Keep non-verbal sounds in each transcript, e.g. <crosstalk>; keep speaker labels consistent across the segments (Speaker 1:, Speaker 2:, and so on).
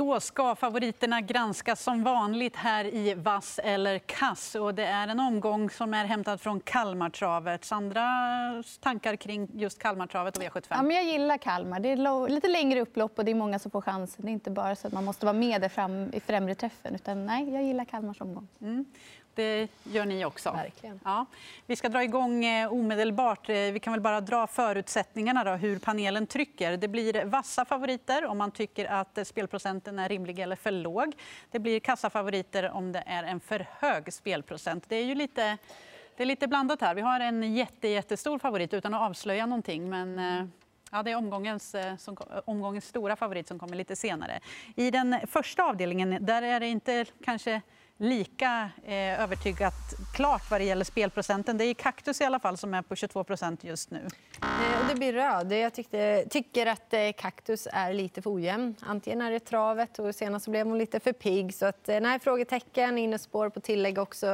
Speaker 1: Då ska favoriterna granskas som vanligt här i Vass eller kass. Och det är en omgång som är hämtad från Kalmartravet. Sandra, tankar kring just Kalmartravet och V75?
Speaker 2: Ja, men jag gillar Kalmar. Det är lite längre upplopp och det är många som får chansen. Det är inte bara så att man måste vara med fram i främre träffen. Utan nej, jag gillar Kalmars omgång. Mm.
Speaker 1: Det gör ni också.
Speaker 2: Verkligen.
Speaker 1: Ja. Vi ska dra igång eh, omedelbart. Eh, vi kan väl bara dra förutsättningarna då, hur panelen trycker. Det blir vassa favoriter om man tycker att spelprocenten är rimlig eller för låg. Det blir kassafavoriter om det är en för hög spelprocent. Det är ju lite, det är lite blandat här. Vi har en jätte, jättestor favorit utan att avslöja någonting. Men, eh, Ja, det är omgångens, som, omgångens stora favorit som kommer lite senare. I den första avdelningen där är det inte kanske lika eh, övertygat klart vad det gäller spelprocenten. Det är Kaktus i alla fall som är på 22 procent just nu.
Speaker 3: Eh, det blir röd. Jag tyckte, tycker att eh, Kaktus är lite för ojämn. Antingen är det travet och senast blev hon lite för pigg. Så att, eh, nej, frågetecken, innespår på tillägg också.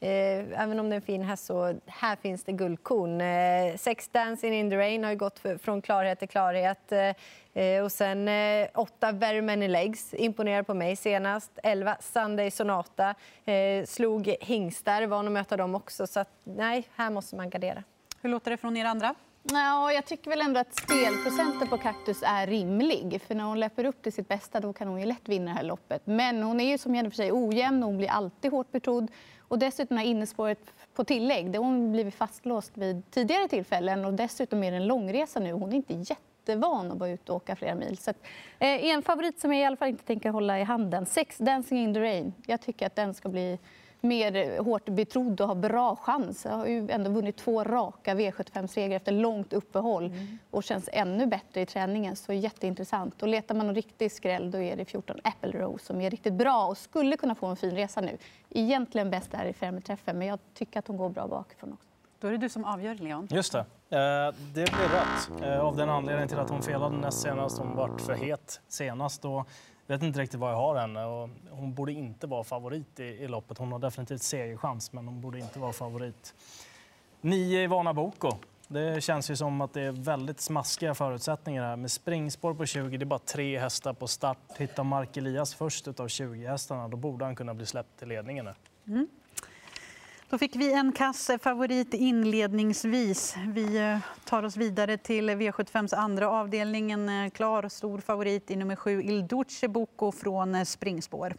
Speaker 3: Eh, även om det är en fin häst så här finns det guldkorn. Eh, Sex Dancing in the Rain har gått för, från klarhet till klarhet. Eh, Eh, och sen eh, åtta Very Many Legs imponerade på mig senast. Elva Sunday Sonata eh, slog hingstar, van att möta dem också. Så att, nej, här måste man gardera.
Speaker 1: Hur låter det från er andra?
Speaker 2: Ja, jag tycker väl ändå att spelprocenten på Kaktus är rimlig. För när hon löper upp till sitt bästa då kan hon ju lätt vinna det här loppet. Men hon är ju som för sig ojämn, hon blir alltid hårt betrodd. Och dessutom är innespåret på tillägg, det har hon blivit fastlåst vid tidigare tillfällen. Och dessutom är det en långresa nu. Hon är inte jätte jättevan att vara ute och åka flera mil. Så att, eh, en favorit som jag i alla fall inte tänker hålla i handen. Sex Dancing in the Rain. Jag tycker att den ska bli mer hårt betrodd och ha bra chans. Jag har ju ändå vunnit två raka V75-segrar efter långt uppehåll mm. och känns ännu bättre i träningen. Så jätteintressant. Och letar man en riktig skräll då är det 14 Apple Rose som är riktigt bra och skulle kunna få en fin resa nu. Egentligen bäst där i främre träffen, men jag tycker att hon går bra bakifrån också.
Speaker 1: Då är det du som avgör, Leon.
Speaker 4: Just det. Eh, det blir rött eh, av den anledningen till att hon felade näst senast. Hon var för het senast. Och jag vet inte riktigt vad jag har henne. Och hon borde inte vara favorit i, i loppet. Hon har definitivt segerchans, men hon borde inte vara favorit. Nio Ivana Boko. Det känns ju som att det är väldigt smaskiga förutsättningar här. Med springspår på 20, det är bara tre hästar på start. Hittar Mark Elias först av 20 hästarna, då borde han kunna bli släppt till ledningen. Mm.
Speaker 1: Då fick vi en kass favorit inledningsvis. Vi eh, tar oss vidare till V75s andra avdelning. En eh, klar stor favorit i nummer sju, Il Duce Bocco från eh, springspår.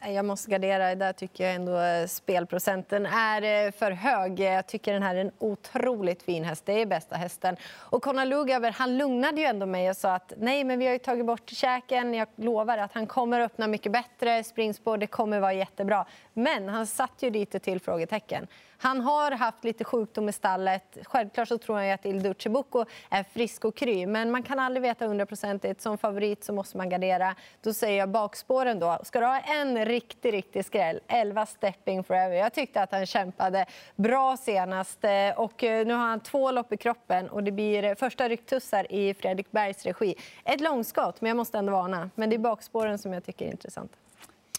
Speaker 3: Jag måste gardera. Där tycker jag ändå spelprocenten är för hög. Jag tycker den här är en otroligt fin häst. Det är bästa hästen. Och Conor Lugauer, han lugnade ju ändå mig och sa att nej, men vi har tagit bort käken. Jag lovar att han kommer öppna mycket bättre. Springspår, det kommer vara jättebra. Men han satt ju lite till frågetecken. Han har haft lite sjukdom i stallet. Självklart så tror jag att Il Duce Bucco är frisk och kry, men man kan aldrig veta hundraprocentigt. Som favorit så måste man gardera. Då säger jag bakspåren då. Ska du ha en riktig, riktig skräll, 11 Stepping Forever. Jag tyckte att han kämpade bra senast eh, och eh, nu har han två lopp i kroppen och det blir eh, första rycktussar i Fredrik Bergs regi. Ett långskott, men jag måste ändå varna. Men det är bakspåren som jag tycker är intressanta.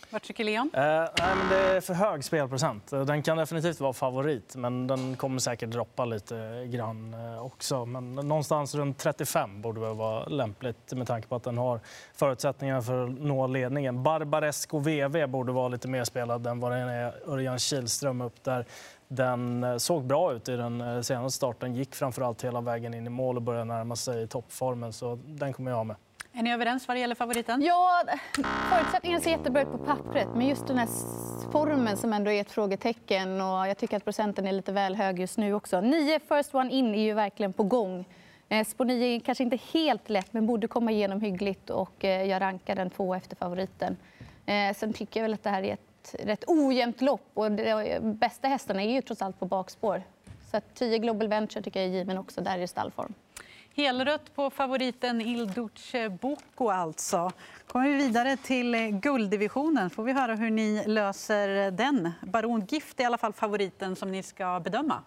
Speaker 1: Vad tycker Leon?
Speaker 4: Eh, nej, men det är för hög spelprocent. Eh, den kan definitivt vara favorit, men den kommer säkert droppa lite grann eh, också. Men någonstans runt 35 borde väl vara lämpligt med tanke på att den har förutsättningar för att nå ledningen. Barbaresco VV borde vara lite mer spelad än vad den är. Örjan Kihlström upp där. Den eh, såg bra ut i den senaste starten, gick framförallt hela vägen in i mål och började närma sig toppformen. Så den kommer jag ha med.
Speaker 1: Är ni överens vad det gäller favoriten?
Speaker 2: Ja, förutsättningarna ser jättebra ut på pappret, men just den här formen som ändå är ett frågetecken. Och jag tycker att procenten är lite väl hög just nu också. Nio first one in är ju verkligen på gång. Eh, spår 9 är kanske inte helt lätt, men borde komma igenom hyggligt. Och eh, jag rankar den två efter favoriten. Eh, sen tycker jag väl att det här är ett rätt ojämnt lopp. Och de bästa hästarna är ju trots allt på bakspår. Så 10 Global Venture tycker jag är given också. Där är stallform.
Speaker 1: Helrött på favoriten Il Duce Bocco alltså. kommer vi vidare till eh, gulddivisionen. får vi höra hur ni löser den. Baron Gift är i alla fall favoriten som ni ska bedöma.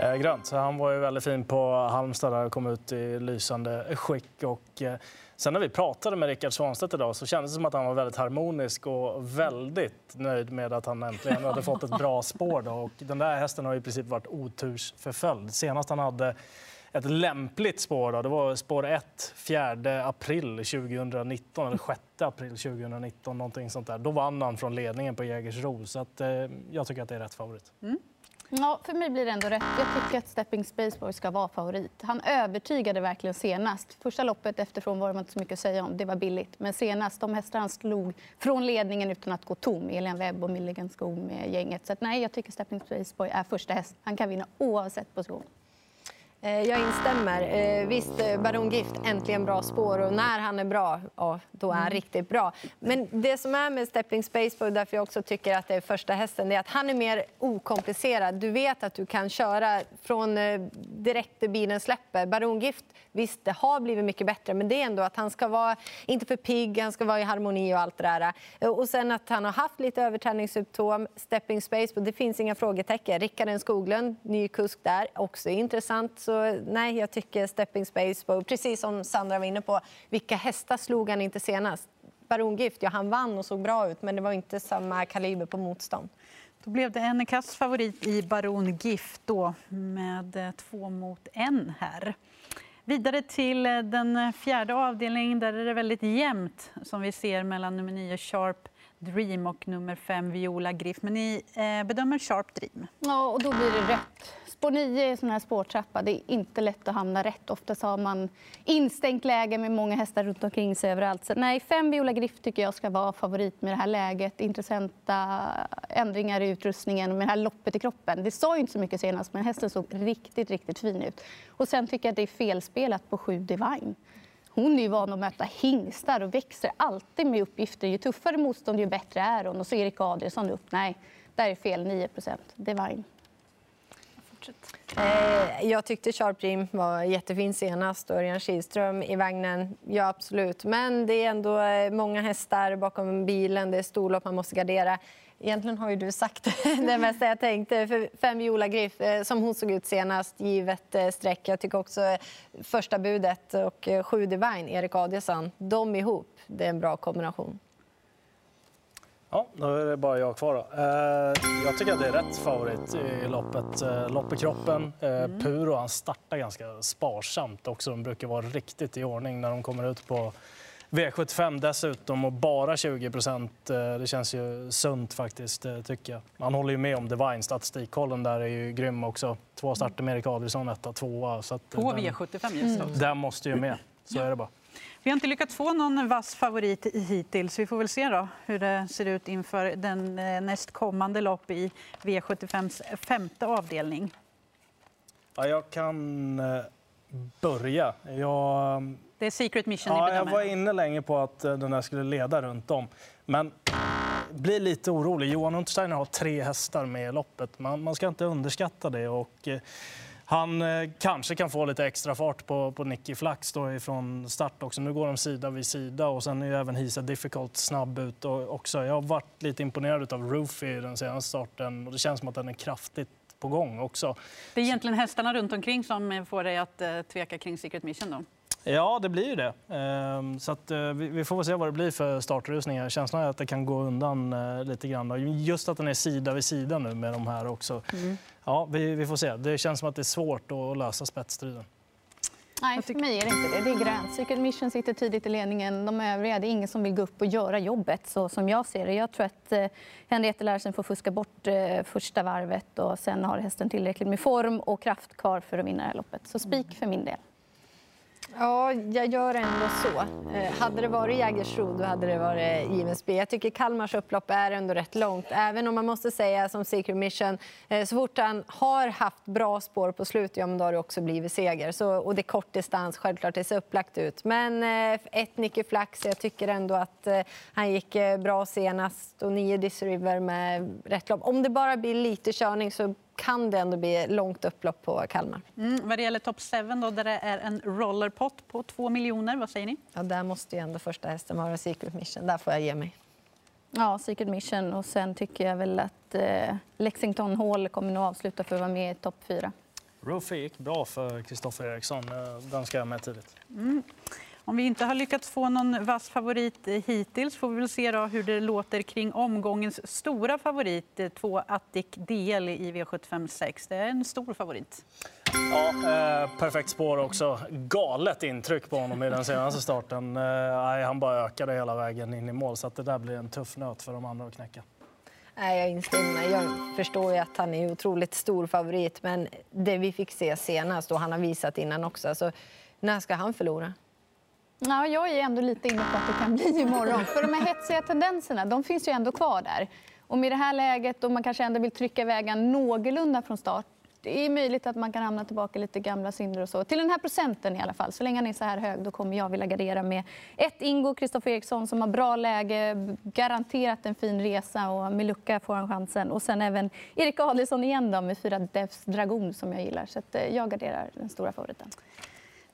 Speaker 4: Eh, grönt. Han var ju väldigt fin på Halmstad och kom ut i lysande skick. Och, eh, sen när vi pratade med Rickard Svanstedt idag så kändes det som att han var väldigt harmonisk och väldigt nöjd med att han äntligen hade fått ett bra spår. Då. Och den där hästen har i princip varit otursförföljd. Senast han hade ett lämpligt spår. Då. Det var spår 1, 4 april 2019, eller 6 april 2019. Någonting sånt där. Då vann han från ledningen på Jägersro. Så att, eh, jag tycker att det är rätt favorit. Mm.
Speaker 2: Ja, för mig blir det ändå rätt. Jag tycker att Stepping Spaceboy ska vara favorit. Han övertygade verkligen senast. Första loppet efterifrån var det inte så mycket att säga om. Det var billigt. Men senast, de hästar han slog från ledningen utan att gå tom. Elin Webb och Milligan Skog med gänget. Så att, nej, jag tycker Stepping Spaceboy är första häst. Han kan vinna oavsett position.
Speaker 3: Eh, jag instämmer. Eh, visst, eh, Baron Gift, äntligen bra spår. Och när han är bra, ja, då är han mm. riktigt bra. Men det som är med Stepping Spaceboy, därför jag också tycker att det är första hästen, det är att han är mer okomplicerad. Du vet att du kan köra från direkt till bilen släpper. Baron Gift, visst, det har blivit mycket bättre, men det är ändå att han ska vara, inte för pigg, han ska vara i harmoni och allt det där. Och sen att han har haft lite överträningssymptom. Stepping Spaceboy, det finns inga frågetecken. Rickard Skoglund, ny kusk där, också intressant så nej, jag tycker Stepping Space, precis som Sandra var inne på, vilka hästar slog han inte senast? Baron Gift, ja han vann och såg bra ut, men det var inte samma kaliber på motstånd.
Speaker 1: Då blev det en kass favorit i Baron Gift då, med eh, två mot en här. Vidare till eh, den fjärde avdelningen. Där är det väldigt jämnt som vi ser mellan nummer 9 Sharp Dream och nummer 5 Viola Griff. Men ni eh, bedömer Sharp Dream.
Speaker 2: Ja, och då blir det rätt. Spår 9 är sån här spårtrappa. Det är inte lätt att hamna rätt. Oftast har man instängt läge med många hästar runt omkring sig överallt. Så nej, fem Viola Griff tycker jag ska vara favorit med det här läget. Intressanta ändringar i utrustningen med det här loppet i kroppen. Det sa inte så mycket senast, men hästen såg riktigt, riktigt fin ut. Och sen tycker jag att det är felspelat på sju Divine. Hon är ju van att möta hingstar och växer alltid med uppgifter. Ju tuffare motstånd, ju bättre är hon. Och så Erik Adrielsson upp. Nej, där är fel. 9 Divine
Speaker 3: fortsätt. Eh, jag tyckte Sharp Dream var jättefin senast. Örjan Kihlström i vagnen, ja absolut. Men det är ändå eh, många hästar bakom bilen. Det är storlopp man måste gardera. Egentligen har ju du sagt <laughs> det mesta jag tänkte. För fem Viola Griff, eh, som hon såg ut senast, givet eh, streck. Jag tycker också eh, första budet och sju Divine, Erik Adielsson, de ihop, det är en bra kombination.
Speaker 4: Ja, då är det bara jag kvar. Då. Jag tycker att det är rätt favorit i loppet. Lopp i kroppen. Mm. Puro han startar ganska sparsamt också. De brukar vara riktigt i ordning när de kommer ut på V75 dessutom och bara 20 procent. Det känns ju sunt faktiskt, tycker jag. Man håller ju med om Divine. Statistikkollen där är ju grym också. Två starter med Erik Adelsson, etta, tvåa. Så
Speaker 1: att på V75 just
Speaker 4: mm. Den måste ju med. Så är det bara.
Speaker 1: Vi har inte lyckats få någon vass favorit hittills. Vi får väl se då hur det ser ut inför den eh, nästkommande lopp i V75s femte avdelning.
Speaker 4: Ja, jag kan eh, börja. Jag...
Speaker 1: Det är Secret Mission
Speaker 4: ja, Jag var inne länge på att eh, den där skulle leda runt om. Men blir lite orolig. Johan Untersteiner har tre hästar med i loppet. Man, man ska inte underskatta det. Och, han eh, kanske kan få lite extra fart på, på Nicky Flax då ifrån start också. Nu går de sida vid sida och sen är ju även Hisa Difficult snabb ut och också. Jag har varit lite imponerad av Roofy den senaste starten och det känns som att den är kraftigt på gång också.
Speaker 1: Det är egentligen hästarna runt omkring som får dig att tveka kring Secret Mission då?
Speaker 4: Ja, det blir ju det. Ehm, så att, eh, vi får se vad det blir för startrusningar. Känslan är att det kan gå undan eh, lite grann. Just att den är sida vid sida nu med de här också. Mm. Ja, vi, vi, får se. Det känns som att det är svårt att lösa spetsstriden.
Speaker 2: Nej, för mig är det inte det. Det är grönt. Secret Mission sitter tidigt i ledningen. De övriga, det är ingen som vill gå upp och göra jobbet så som jag ser det. Jag tror att eh, Henriette Larsen får fuska bort eh, första varvet och sen har hästen tillräckligt med form och kraft kvar för att vinna det här loppet. Så spik för min del.
Speaker 3: Ja, jag gör ändå så. Eh, hade det varit Jägersro då hade det varit JMSB. Jag tycker Kalmars upplopp är ändå rätt långt. Även om man måste säga som Secret Mission, eh, så fort han har haft bra spår på slutet, ja då har det också blivit seger. Så, och det är kort distans, självklart det ser upplagt ut. Men eh, ett Nicky Flax, jag tycker ändå att eh, han gick eh, bra senast och nio Disriver med rätt lopp. Om det bara blir lite körning så kan det ändå bli långt upplopp på Kalmar.
Speaker 1: Mm, vad det gäller Top 7 då, där det är en rollerpot på 2 miljoner, vad säger ni?
Speaker 3: Ja, där måste ju ändå första hästen vara Secret Mission. Där får jag ge mig.
Speaker 2: Ja, Secret Mission. Och sen tycker jag väl att eh, Lexington Hall kommer nog avsluta för att vara med i topp 4.
Speaker 4: Roofy gick bra för Kristoffer Eriksson. Den ska jag med tidigt.
Speaker 1: Mm. Om vi inte har lyckats få någon vass favorit hittills får vi väl se då hur det låter kring omgångens stora favorit, två Attic DL i V75 6. Det är en stor favorit.
Speaker 4: Ja, eh, perfekt spår också. Galet intryck på honom i den senaste starten. Eh, han bara ökade hela vägen in i mål, så att det där blir en tuff nöt för de andra att knäcka.
Speaker 3: Nej, jag instämmer. Jag förstår ju att han är otroligt stor favorit, men det vi fick se senast och han har visat innan också, alltså, när ska han förlora?
Speaker 2: Ja, jag är ändå lite inne på att det kan bli <laughs> imorgon. För de här hetsiga tendenserna, de finns ju ändå kvar där. Och med det här läget, och man kanske ändå vill trycka vägen någorlunda från start, det är möjligt att man kan hamna tillbaka i lite gamla synder och så. Till den här procenten i alla fall. Så länge han är så här hög då kommer jag vilja gardera med ett Ingo Kristoffer Eriksson som har bra läge, garanterat en fin resa och med lucka får han chansen. Och sen även Erik Adelsson igen då med fyra Devs Dragon som jag gillar. Så att eh, jag garderar den stora favoriten.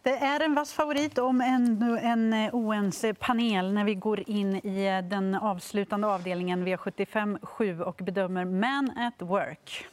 Speaker 1: Det är en vass favorit om ännu en oense panel när vi går in i den avslutande avdelningen V75 7 och bedömer Man at Work.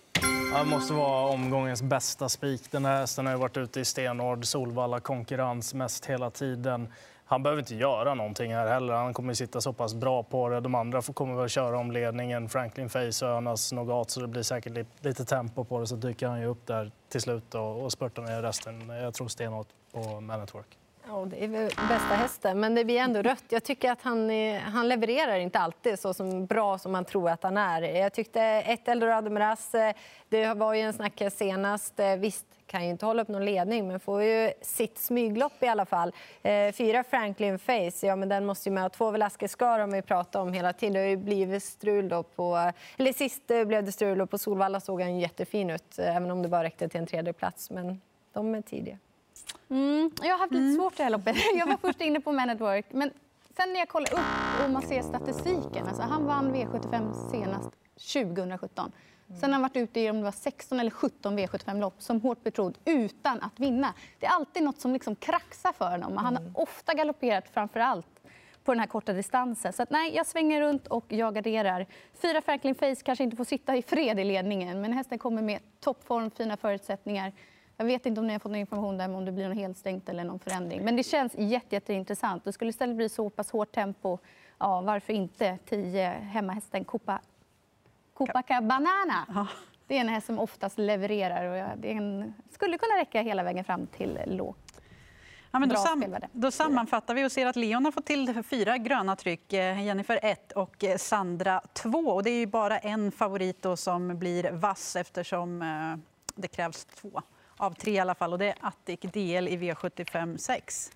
Speaker 4: Det måste vara omgångens bästa spik. Den här hästen har varit ute i stenhård Solvalla konkurrens mest hela tiden. Han behöver inte göra någonting här heller. Han kommer sitta så pass bra på det. De andra kommer väl köra om ledningen. Franklin Face och Önas Nogat, så det blir säkert lite tempo på det. Så dyker han ju upp där till slut och, och spurtar ner resten. Jag tror stenhårt på Man Work.
Speaker 3: Ja, det är väl bästa hästen, men det blir ändå rött. Jag tycker att han, han levererar inte alltid så som bra som man tror att han är. Jag tyckte ett Eldorado Miraz, eh, det var ju en snack senast. Eh, visst, kan ju inte hålla upp någon ledning, men får ju sitt smyglopp i alla fall. Eh, fyra Franklin Face, ja men den måste ju med. Två Velasquez Scar har man ju pratat om hela tiden. Det har ju blivit strul då på... Eller sist eh, blev det strul och på Solvalla såg han jättefin ut, även om det bara räckte till en tredje plats. Men de är tidiga.
Speaker 2: Mm, jag har haft lite mm. svårt det här loppet. <laughs> Jag var först inne på Man at Work, men sen när jag kollar upp och man ser statistiken, alltså han vann V75 senast 2017. Sen har han varit ute i om det var 16 eller 17 V75-lopp som hårt betrodd utan att vinna. Det är alltid något som liksom kraxar för honom. Han har mm. ofta galopperat framför allt på den här korta distansen. Så att, nej, jag svänger runt och jag garderar. Fyra Franklin Face kanske inte får sitta i fred i ledningen men hästen kommer med toppform, fina förutsättningar. Jag vet inte om ni har fått någon information där om det blir någon helt stängt eller någon förändring. Men det känns jätte, jätteintressant. Det skulle istället bli så pass hårt tempo. Ja, varför inte 10 hemmahästen Copa, Copacabana? Ja. Det är en häst som oftast levererar och det en, skulle kunna räcka hela vägen fram till lågt.
Speaker 1: Ja, men då, sam då, sammanfattar vi och ser att Leon har fått till fyra gröna tryck, eh, Jennifer 1 och eh, Sandra 2. Och det är ju bara en favorit som blir vass eftersom eh, det krävs två av tre i alla fall. Och det är Attic DL i V75 6.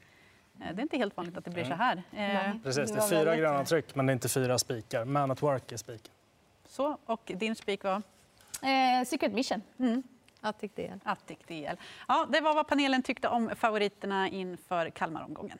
Speaker 1: Eh, det är inte helt vanligt att det blir så här.
Speaker 4: Nej. Eh, Precis, det är fyra gröna tryck men det är inte fyra spikar. Man at work är spiken.
Speaker 1: Så, och din spik var?
Speaker 2: Eh, Secret Mission. Mm.
Speaker 3: Attic DL.
Speaker 1: Attic DL. Ja, det var vad panelen tyckte om favoriterna inför Kalmaromgången.